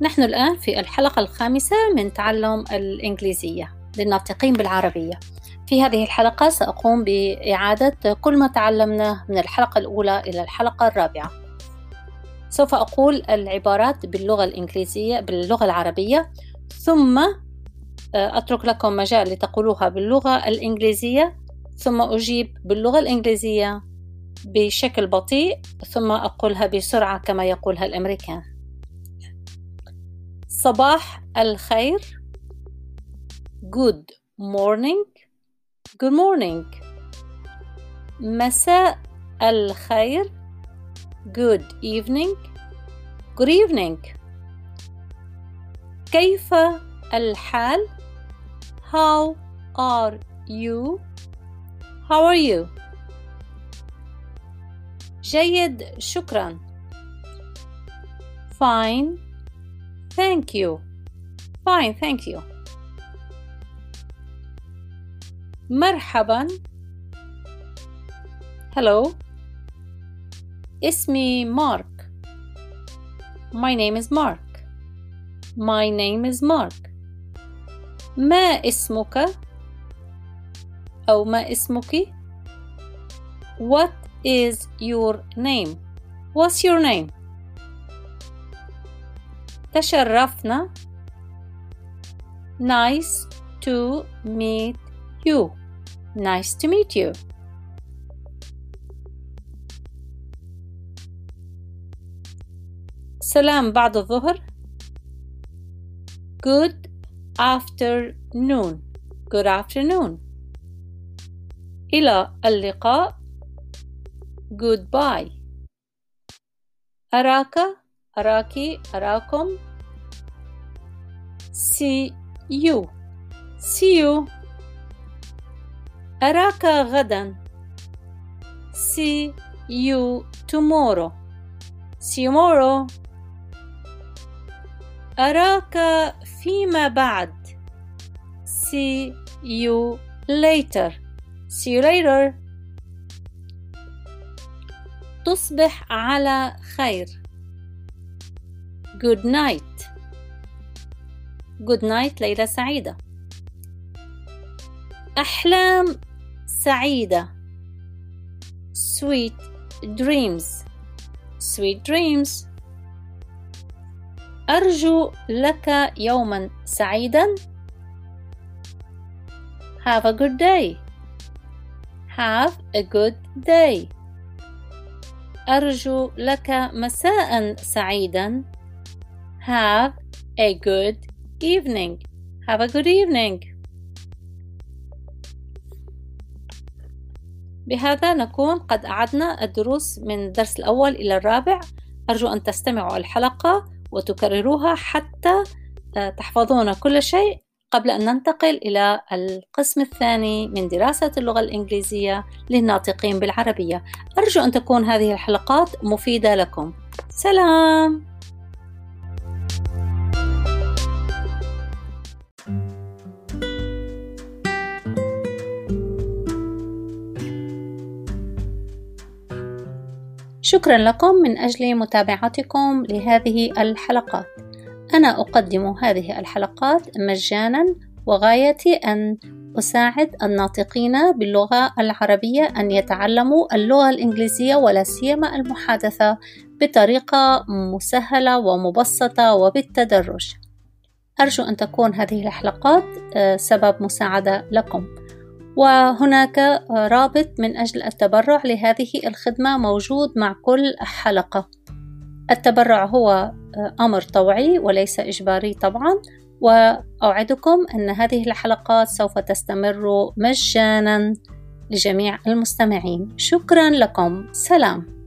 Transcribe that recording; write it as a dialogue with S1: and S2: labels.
S1: نحن الآن في الحلقة الخامسة من تعلم الإنجليزية للناطقين بالعربية. في هذه الحلقة سأقوم بإعادة كل ما تعلمناه من الحلقة الأولى إلى الحلقة الرابعة. سوف أقول العبارات باللغة الإنجليزية باللغة العربية. ثم آه، أترك لكم مجال لتقولوها باللغة الإنجليزية. ثم أجيب باللغة الإنجليزية بشكل بطيء. ثم أقولها بسرعة كما يقولها الأمريكان. صباح الخير good morning good morning مساء الخير good evening good evening كيف الحال how are you how are you جيد شكرا fine thank you fine thank you مرحبا hello اسمي مارك my name is Mark my name is Mark ما اسمك أو ما اسمك what is your name what's your name تشرفنا nice to meet you nice to meet you سلام بعد الظهر good afternoon good afternoon إلى اللقاء goodbye أراك أراكي أراكم see you see you أراك غدا see you tomorrow see you tomorrow أراك فيما بعد see you later see you later تصبح على خير good night good night ليلة سعيدة أحلام سعيدة sweet dreams sweet dreams أرجو لك يوما سعيدا have a good day have a good day أرجو لك مساء سعيدا have a good evening. Have a good evening. بهذا نكون قد أعدنا الدروس من الدرس الأول إلى الرابع. أرجو أن تستمعوا الحلقة وتكرروها حتى آه، تحفظون كل شيء قبل أن ننتقل إلى القسم الثاني من دراسة اللغة الإنجليزية للناطقين بالعربية. أرجو أن تكون هذه الحلقات مفيدة لكم. سلام! شكرا لكم من أجل متابعتكم لهذه الحلقات أنا أقدم هذه الحلقات مجانا وغايتي أن أساعد الناطقين باللغة العربية أن يتعلموا اللغة الإنجليزية ولا سيما المحادثة بطريقة مسهلة ومبسطة وبالتدرج. أرجو أن تكون هذه الحلقات آه، سبب مساعدة لكم. وهناك رابط من أجل التبرع لهذه الخدمة موجود مع كل حلقة. التبرع هو أمر طوعي وليس إجباري طبعا وأوعدكم أن هذه الحلقات سوف تستمر مجانا لجميع المستمعين. شكرا لكم. سلام.